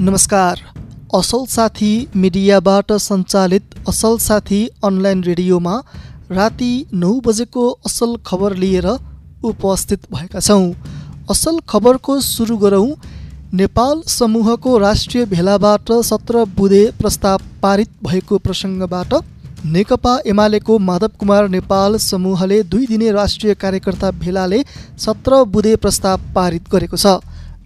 नमस्कार। असल साथी मिडियाबाट सञ्चालित असल साथी अनलाइन रेडियोमा राति नौ बजेको असल खबर लिएर उपस्थित भएका छौँ। असल खबरको सुरु गरौँ। नेपाल समूहको राष्ट्रिय भेलाबाट सत्र बुधे प्रस्ताव पारित भएको प्रसङ्गबाट नेकपा एमालेको माधव कुमार नेपाल समूहले दुई दिने राष्ट्रिय कार्यकर्ता भेलाले सत्र बुधे प्रस्ताव पारित गरेको छ।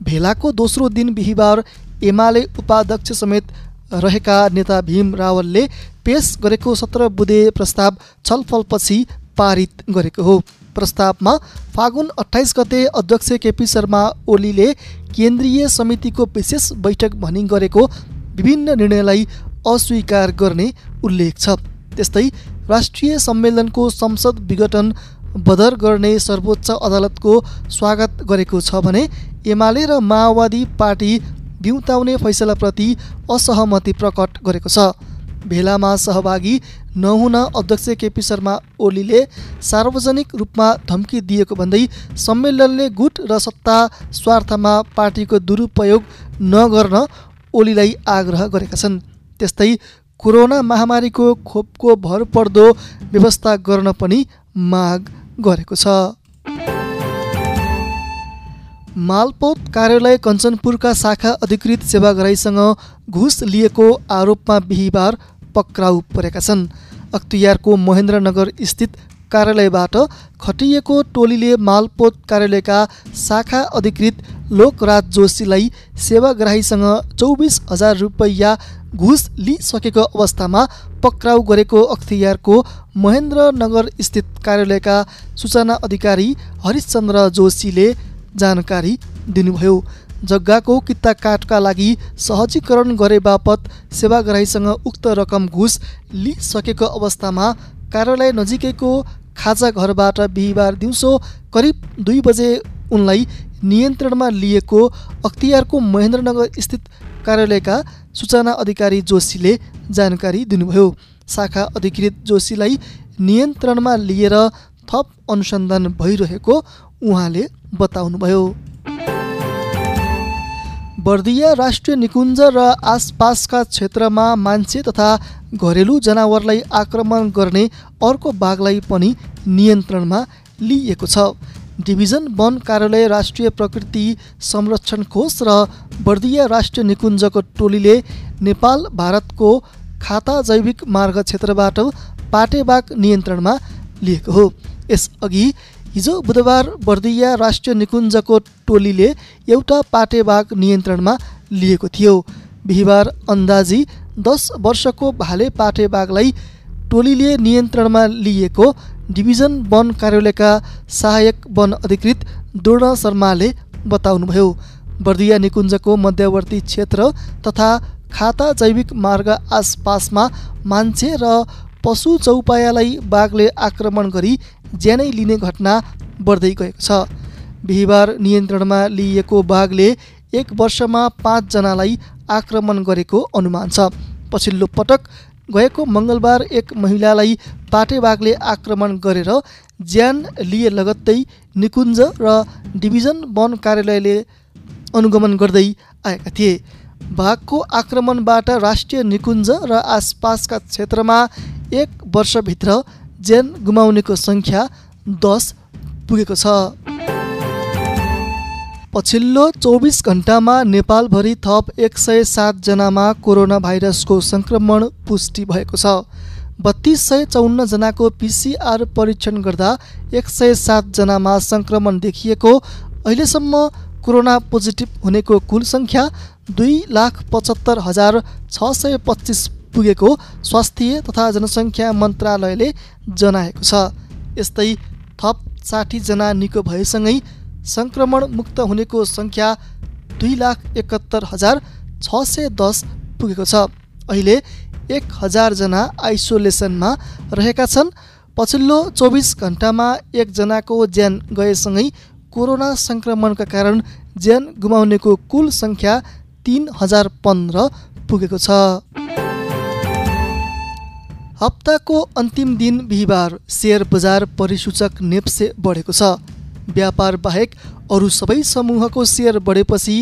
भेलाको दोस्रो दिन बिहिबार एमाले उपाध्यक्ष समेत रहेका नेता भीम रावलले पेश गरेको सत्र बुधे प्रस्ताव छलफलपछि पारित गरेको हो। प्रस्तावमा फागुन अठाइस गते अध्यक्ष केपी शर्मा ओलीले केन्द्रीय समितिको विशेष बैठक भनी गरेको विभिन्न निर्णयलाई अस्वीकार गर्ने उल्लेख छ। त्यस्तै राष्ट्रिय सम्मेलनको संसद विघटन बदर गर्ने सर्वोच्च अदालतको स्वागत गरेको छ भने एमाले र माओवादी पार्टी बिउताउने फैसलाप्रति असहमति प्रकट गरेको छ। भेलामा सहभागी नहुन अध्यक्ष केपी शर्मा ओलीले सार्वजनिक रूपमा धम्की दिएको भन्दै सम्मेलनले गुट र सत्ता स्वार्थमा पार्टीको दुरुपयोग नगर्न ओलीलाई आग्रह गरेका छन्। त्यस्तै कोरोना महामारीको खोपको भरपर्दो व्यवस्था गर्न पनि माग गरेको छ। मालपोत कार्यालय कञ्चनपुरका शाखा अधिकृत सेवाग्राहीसँग घुस लिएको आरोपमा बिहिबार पक्राउ परेका छन्। अख्तियारको महेन्द्रनगर स्थित कार्यालयबाट खटिएको टोलीले मालपोत कार्यालयका शाखा अधिकृत लोकराज जोशीलाई सेवाग्राहीसँग चौबिस हजार रुपैयाँ घुस लिइसकेको अवस्थामा पक्राउ गरेको अख्तियारको महेन्द्रनगर स्थित कार्यालयका सूचना अधिकारी हरिश्चन्द्र जोशीले जानकारी दिनुभयो। जग्गाको किता काठका लागि सहजीकरण गरे बापत सेवाग्राहीसँग उक्त रकम घुस लिइसकेको अवस्थामा कार्यालय नजिकैको खाजा घरबाट बिहिबार दिउँसो करिब दुई बजे उनलाई नियन्त्रणमा लिएको अख्तियारको महेन्द्रनगर स्थित कार्यालयका सूचना अधिकारी जोशीले जानकारी दिनुभयो। शाखा अधिकृत जोशीलाई नियन्त्रणमा लिएर थप अनुसन्धान भइरहेको उहाँले बताउनुभयो। बर्दिया राष्ट्रिय निकुञ्ज र आसपासका क्षेत्रमा मान्छे तथा घरेलु जनावरलाई आक्रमण गर्ने अर्को बाघलाई पनि नियन्त्रणमा लिइएको छ। डिभिजन वन कार्यालय राष्ट्रिय प्रकृति संरक्षण कोष र बर्दिया राष्ट्रिय निकुञ्जको टोलीले नेपाल भारतको खाता जैविक मार्ग क्षेत्रबाट पाटेबाघ नियन्त्रणमा लिएको हो। यसअघि हिजो बुधबार बर्दिया राष्ट्रिय निकुञ्जको टोलीले एउटा पाटेबाघ नियन्त्रणमा लिएको थियो। बिहिबार अन्दाजी दस वर्षको भाले पाटेबाघलाई टोलीले नियन्त्रणमा लिएको डिभिजन वन कार्यालयका सहायक वन अधिकृत दुर्ण शर्माले बताउनुभयो। बर्दिया निकुञ्जको मध्यवर्ती क्षेत्र तथा खाता जैविक मार्ग आसपासमा मान्छे र पशु चौपायालाई बाघले आक्रमण गरी ज्यानै लिने घटना बढ्दै गएको छ। बिहिबार नियन्त्रणमा लिइएको बाघले एक वर्षमा पाँचजनालाई आक्रमण गरेको अनुमान छ। पछिल्लो पटक गएको मङ्गलबार एक महिलालाई पाटेबाघले आक्रमण गरेर ज्यान लिए लगत्तै निकुञ्ज र डिभिजन वन कार्यालयले अनुगमन गर्दै आएका थिए। बाघको आक्रमणबाट राष्ट्रिय निकुञ्ज र आसपासका क्षेत्रमा एक वर्षभित्र ज्यान गुमाउनेको सङ्ख्या दस पुगेको छ। पछिल्लो चौबिस घन्टामा नेपालभरि थप एक सय सातजनामा कोरोना भाइरसको सङ्क्रमण पुष्टि भएको छ। बत्तिस सय चौन्नजनाको पिसिआर परीक्षण गर्दा एक सय सातजनामा सङ्क्रमण देखिएको अहिलेसम्म कोरोना पोजिटिभ हुनेको कुल सङ्ख्या दुई लाख पचहत्तर हजार छ सय पच्चिस पुगेको स्वास्थ्य तथा जनसङ्ख्या मन्त्रालयले जनाएको छ। यस्तै थप साठीजना निको भएसँगै सङ्क्रमण मुक्त हुनेको सङ्ख्या दुई लाख एकहत्तर हजार छ सय दस पुगेको छ। अहिले एक हजारजना आइसोलेसनमा रहेका छन्। पछिल्लो चौबिस घन्टामा एकजनाको ज्यान गएसँगै कोरोना सङ्क्रमणका कारण ज्यान गुमाउनेको कुल सङ्ख्या तिन हजार पन्ध्र पुगेको छ। हप्ताको अन्तिम दिन बिहिबार सेयर बजार परिसूचक नेप्से बढेको छ। व्यापार बाहेक अरू सबै समूहको सेयर बढेपछि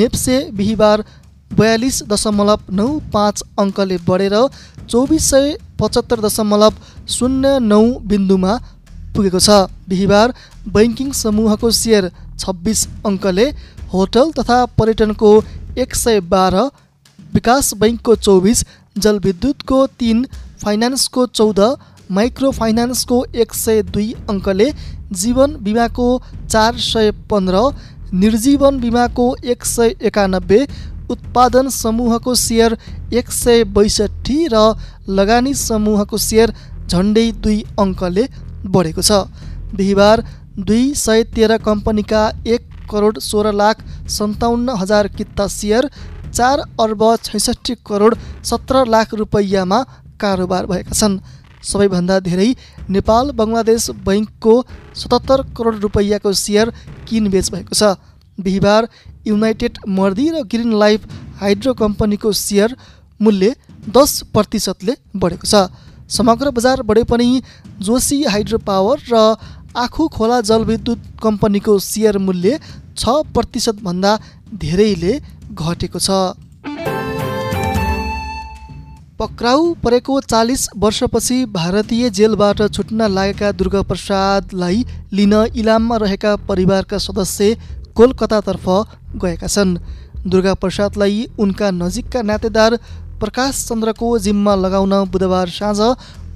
नेप्से बिहिबार बयालिस दशमलव नौ पाँच अङ्कले बढेर चौबिस सय पचहत्तर दशमलव शून्य नौ बिन्दुमा पुगेको छ। बिहिबार बैङ्किङ समूहको सेयर छब्बिस अङ्कले होटल तथा पर्यटनको एक सय बाह्र विकास बैङ्कको चौबिस जलविद्युतको तिन फाइनेन्सको चौध माइक्रो फाइनेन्सको एक सय दुई अङ्कले जीवन बिमाको चार सय पन्ध्र निर्जीवन बिमाको एक सय एकानब्बे उत्पादन समूहको सेयर एक सय बैसठी र लगानी समूहको सेयर झन्डै दुई अङ्कले बढेको छ। बिहिबार दुई सय तेह्र कम्पनीका एक करोड सोह्र लाख सन्ताउन्न हजार किता सेयर चार अर्ब छैसठी करोड सत्र लाख रुपैयाँमा कारोबार भएका छन्। सबैभन्दा धेरै नेपाल बङ्गलादेश बैङ्कको सतहत्तर करोड रुपैयाँको सेयर किनबेच भएको छ? बिहिबार युनाइटेड मर्दी र ग्रिन लाइफ हाइड्रो कम्पनीको सेयर मूल्य दस प्रतिशतले बढेको छ। समग्र बजार बढे पनि जोशी हाइड्रो पावर र आखु खोला जलविद्युत कम्पनीको सेयर मूल्य छ प्रतिशतभन्दा धेरैले घटेको छ। पक्राउ परेको चालिस वर्षपछि भारतीय जेलबाट छुट्न लागेका दुर्गा प्रसादलाई लिन इलाममा रहेका परिवारका सदस्य कोलकातातर्फ गएका छन्। दुर्गा प्रसादलाई उनका नजिकका नातेदार प्रकाश चन्द्रको जिम्मा लगाउन बुधबार साँझ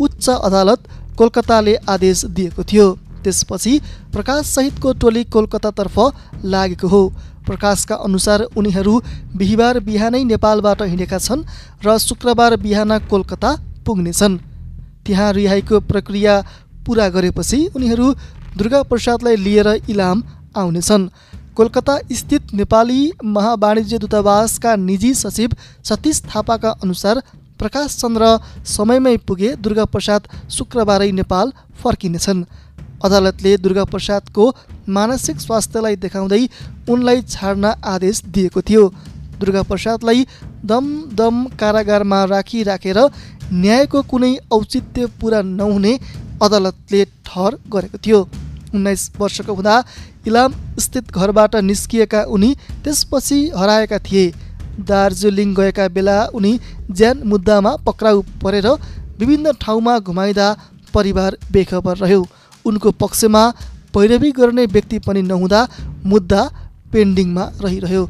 उच्च अदालत कोलकाताले आदेश दिएको थियो। त्यसपछि प्रकाशसहितको टोली कोलकातातर्फ लागेको हो। प्रकाशका अनुसार उनीहरू बिहिबार बिहानै नेपालबाट हिँडेका छन् र शुक्रबार बिहान कोलकाता पुग्नेछन्। त्यहाँ रिहाईको प्रक्रिया पुरा गरेपछि उनीहरू दुर्गा प्रसादलाई लिएर इलाम आउनेछन्। कोलकाता स्थित नेपाली महावाणिज्य दूतावासका निजी सचिव सतीश थापाका अनुसार प्रकाश चन्द्र समयमै पुगे दुर्गा प्रसाद शुक्रबारै नेपाल फर्किनेछन्। अदालतले दुर्गा प्रसादको मानसिक स्वास्थ्यलाई देखाउँदै उनलाई छाड्न आदेश दिएको थियो। दुर्गा प्रसादलाई दम दम कारागारमा राखिराखेर न्यायको कुनै औचित्य पुरा नहुने अदालतले ठहर गरेको थियो। उन्नाइस वर्षको हुँदा इलाम स्थित घरबाट निस्किएका उनी त्यसपछि हराएका थिए। दार्जिलिङ गएका बेला उनी ज्यान मुद्दामा पक्राउ परेर विभिन्न ठाउँमा घुमाइँदा परिवार बेखबर रह्यो। उनको पक्षमा पैरवी गर्ने व्यक्ति पनि नहुँदा मुद्दा पेन्डिङमा रहिरह्यो।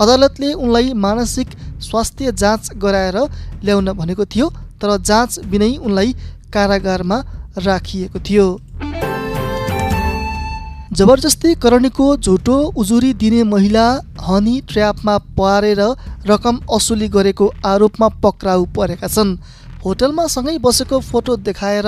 अदालतले उनलाई मानसिक स्वास्थ्य जाँच गराएर ल्याउन भनेको थियो तर जाँच बिनै उनलाई कारागारमा राखिएको थियो। जबरजस्ती करणीको झुटो उजुरी दिने महिला हनी ट्र्यापमा पारेर रकम असुली गरेको आरोपमा पक्राउ परेका छन्। होटलमा सँगै बसेको फोटो देखाएर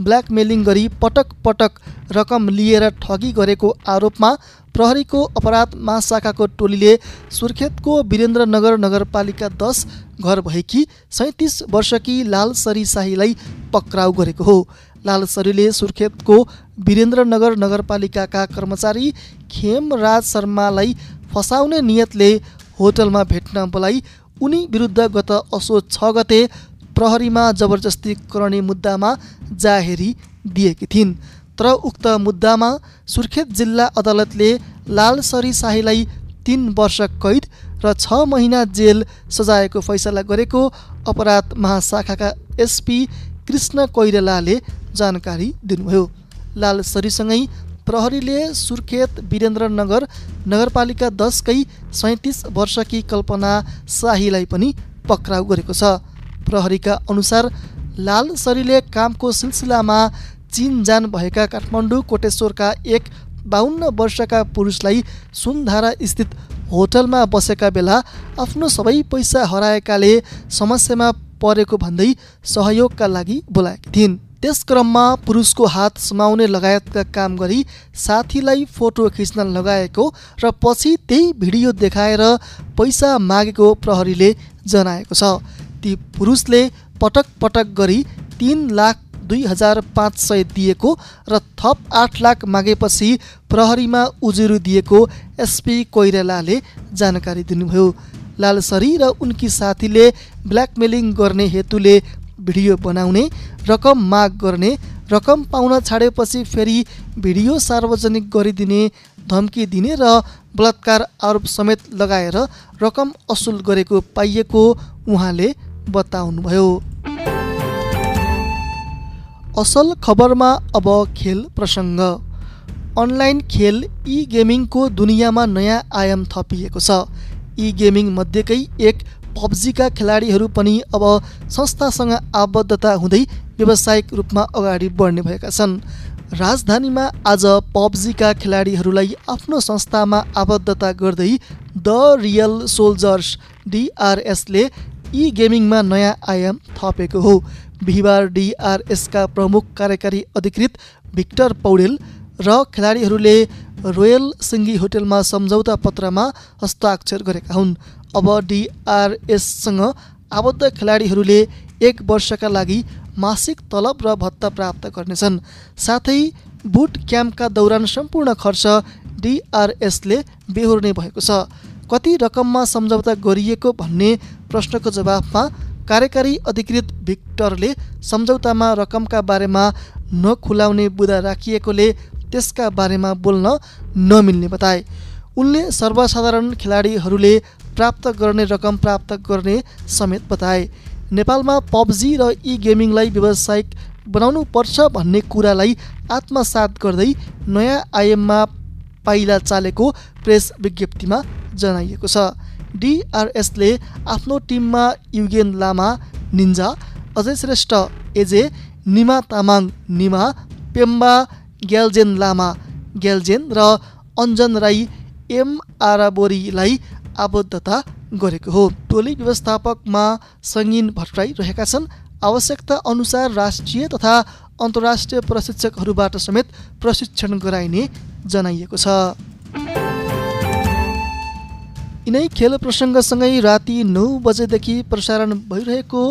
ब्ल्याकमेलिङ गरी पटक पटक रकम लिएर ठगी गरेको आरोपमा प्रहरीको अपराध महाशाखाको टोलीले सुर्खेतको वीरेन्द्रनगर नगरपालिका दस घर भएकी सैँतिस वर्षकी लालसरी शाहीलाई पक्राउ गरेको हो। लालसरीले सुर्खेतको वीरेन्द्रनगर नगरपालिकाका कर्मचारी खेमराज शर्मालाई फसाउने नियतले होटलमा भेट्न बोलाई। उनी विरुद्ध गत असोज छ गते प्रहरीमा जबरजस्ती गर्ने मुद्दामा जाहेरी दिएकी थिइन्। तर उक्त मुद्दामा सुर्खेत जिल्ला अदालतले लालसरी शाहीलाई तिन वर्ष कैद र छ महिना जेल सजायको फैसला गरेको अपराध महाशाखाका एसपी कृष्ण कोइरालाले जानकारी दिनुभयो। लालसरीसँगै प्रहरीले सुर्खेत वीरेन्द्रनगर नगरपालिका दसकै सैँतिस वर्षकी कल्पना शाहीलाई पनि पक्राउ गरेको छ। प्रहरीका अनुसार लाल सरीले कामको सिलसिलामा चिन जान भएका काठमाडौँ कोटेश्वरका एक बाहन्न वर्षका पुरुषलाई सुनधारा स्थित होटलमा बसेका बेला आफ्नो सबै पैसा हराएकाले समस्यामा परेको भन्दै सहयोगका लागि बोलाएकी थिइन्। त्यस क्रममा पुरुषको हात समाउने लगायतका काम गरी साथीलाई फोटो खिच्न लगाएको र पछि त्यही भिडियो देखाएर पैसा मागेको प्रहरीले जनाएको छ। ती पुरुषले पटक पटक गरी तिन लाख दुई हजार पाँच सय दिएको र थप आठ लाख मागेपछि प्रहरीमा उजुरी दिएको एसपी कोइरालाले जानकारी दिनुभयो। लालसरी र उनकी साथीले ब्ल्याकमेलिङ गर्ने हेतुले भिडियो बनाउने रकम माग गर्ने रकम पाउन छाडेपछि फेरि भिडियो सार्वजनिक गरिदिने धम्की दिने र बलात्कार आरोप समेत लगाएर रकम असुल गरेको पाइएको उहाँले बताउनुभयो। असल खबरमा अब खेल प्रसङ्ग। अनलाइन खेल ई गेमिङको दुनियाँमा नयाँ आयाम थपिएको छ। ई गेमिङ मध्येकै एक पब्जीका खेलाडीहरू पनि अब संस्थासँग आबद्धता हुँदै व्यावसायिक रूपमा अगाडि बढ्ने भएका छन्। राजधानीमा आज पब्जीका खेलाडीहरूलाई आफ्नो संस्थामा आबद्धता गर्दै द रियल सोल्जर्स डिआरएसले ई गेमिङमा नयाँ आयाम थपेको हो। बिहिबार डिआरएसका प्रमुख कार्यकारी अधिकृत भिक्टर पौडेल र खेलाडीहरूले रोयल सिङ्गी होटेलमा सम्झौता पत्रमा हस्ताक्षर गरेका हुन्। अब डिआरएससँग आबद्ध खेलाडीहरूले एक वर्षका लागि मासिक तलब र भत्ता प्राप्त गर्नेछन्। साथै बुट क्याम्पका दौरान सम्पूर्ण खर्च डिआरएसले बेहोर्ने भएको छ। कति रकममा सम्झौता गरिएको भन्ने प्रश्नको जवाफमा कार्यकारी अधिकृत भिक्टरले सम्झौतामा रकमका बारेमा नखुलाउने बुदा राखिएकोले त्यसका बारेमा बोल्न नमिल्ने बताए। उनले सर्वसाधारण खेलाडीहरूले प्राप्त गर्ने रकम प्राप्त गर्ने समेत बताए। नेपालमा पब्जी र ई गेमिङलाई व्यावसायिक बनाउनु पर्छ भन्ने कुरालाई आत्मसात गर्दै नयाँ आयाममा पाइला चालेको प्रेस विज्ञप्तिमा जनाइएको छ। डिआरएसले आफ्नो टिममा युगेन लामा निन्जा अजय श्रेष्ठ एजे निमा तामाङ निमा पेम्बा ग्यालजेन लामा ग्यालजेन र अञ्जन राई एम आराबोरीलाई आबद्धता गरेको हो। टोली व्यवस्थापकमा सङ्गीन भट्टराई रहेका छन्। आवश्यकता अनुसार राष्ट्रिय तथा अन्तर्राष्ट्रिय प्रशिक्षकहरूबाट समेत प्रशिक्षण गराइने जनाइएको छ। यिनै खेल प्रसङ्गसँगै राति नौ बजेदेखि प्रसारण भइरहेको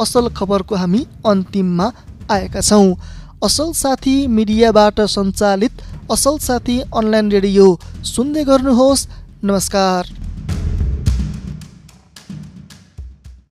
असल खबरको हामी अन्तिममा आएका छौँ। असल साथी मिडियाबाट सञ्चालित असल साथी अनलाइन रेडियो। सुन्दै गर्नुहोस्। नमस्कार।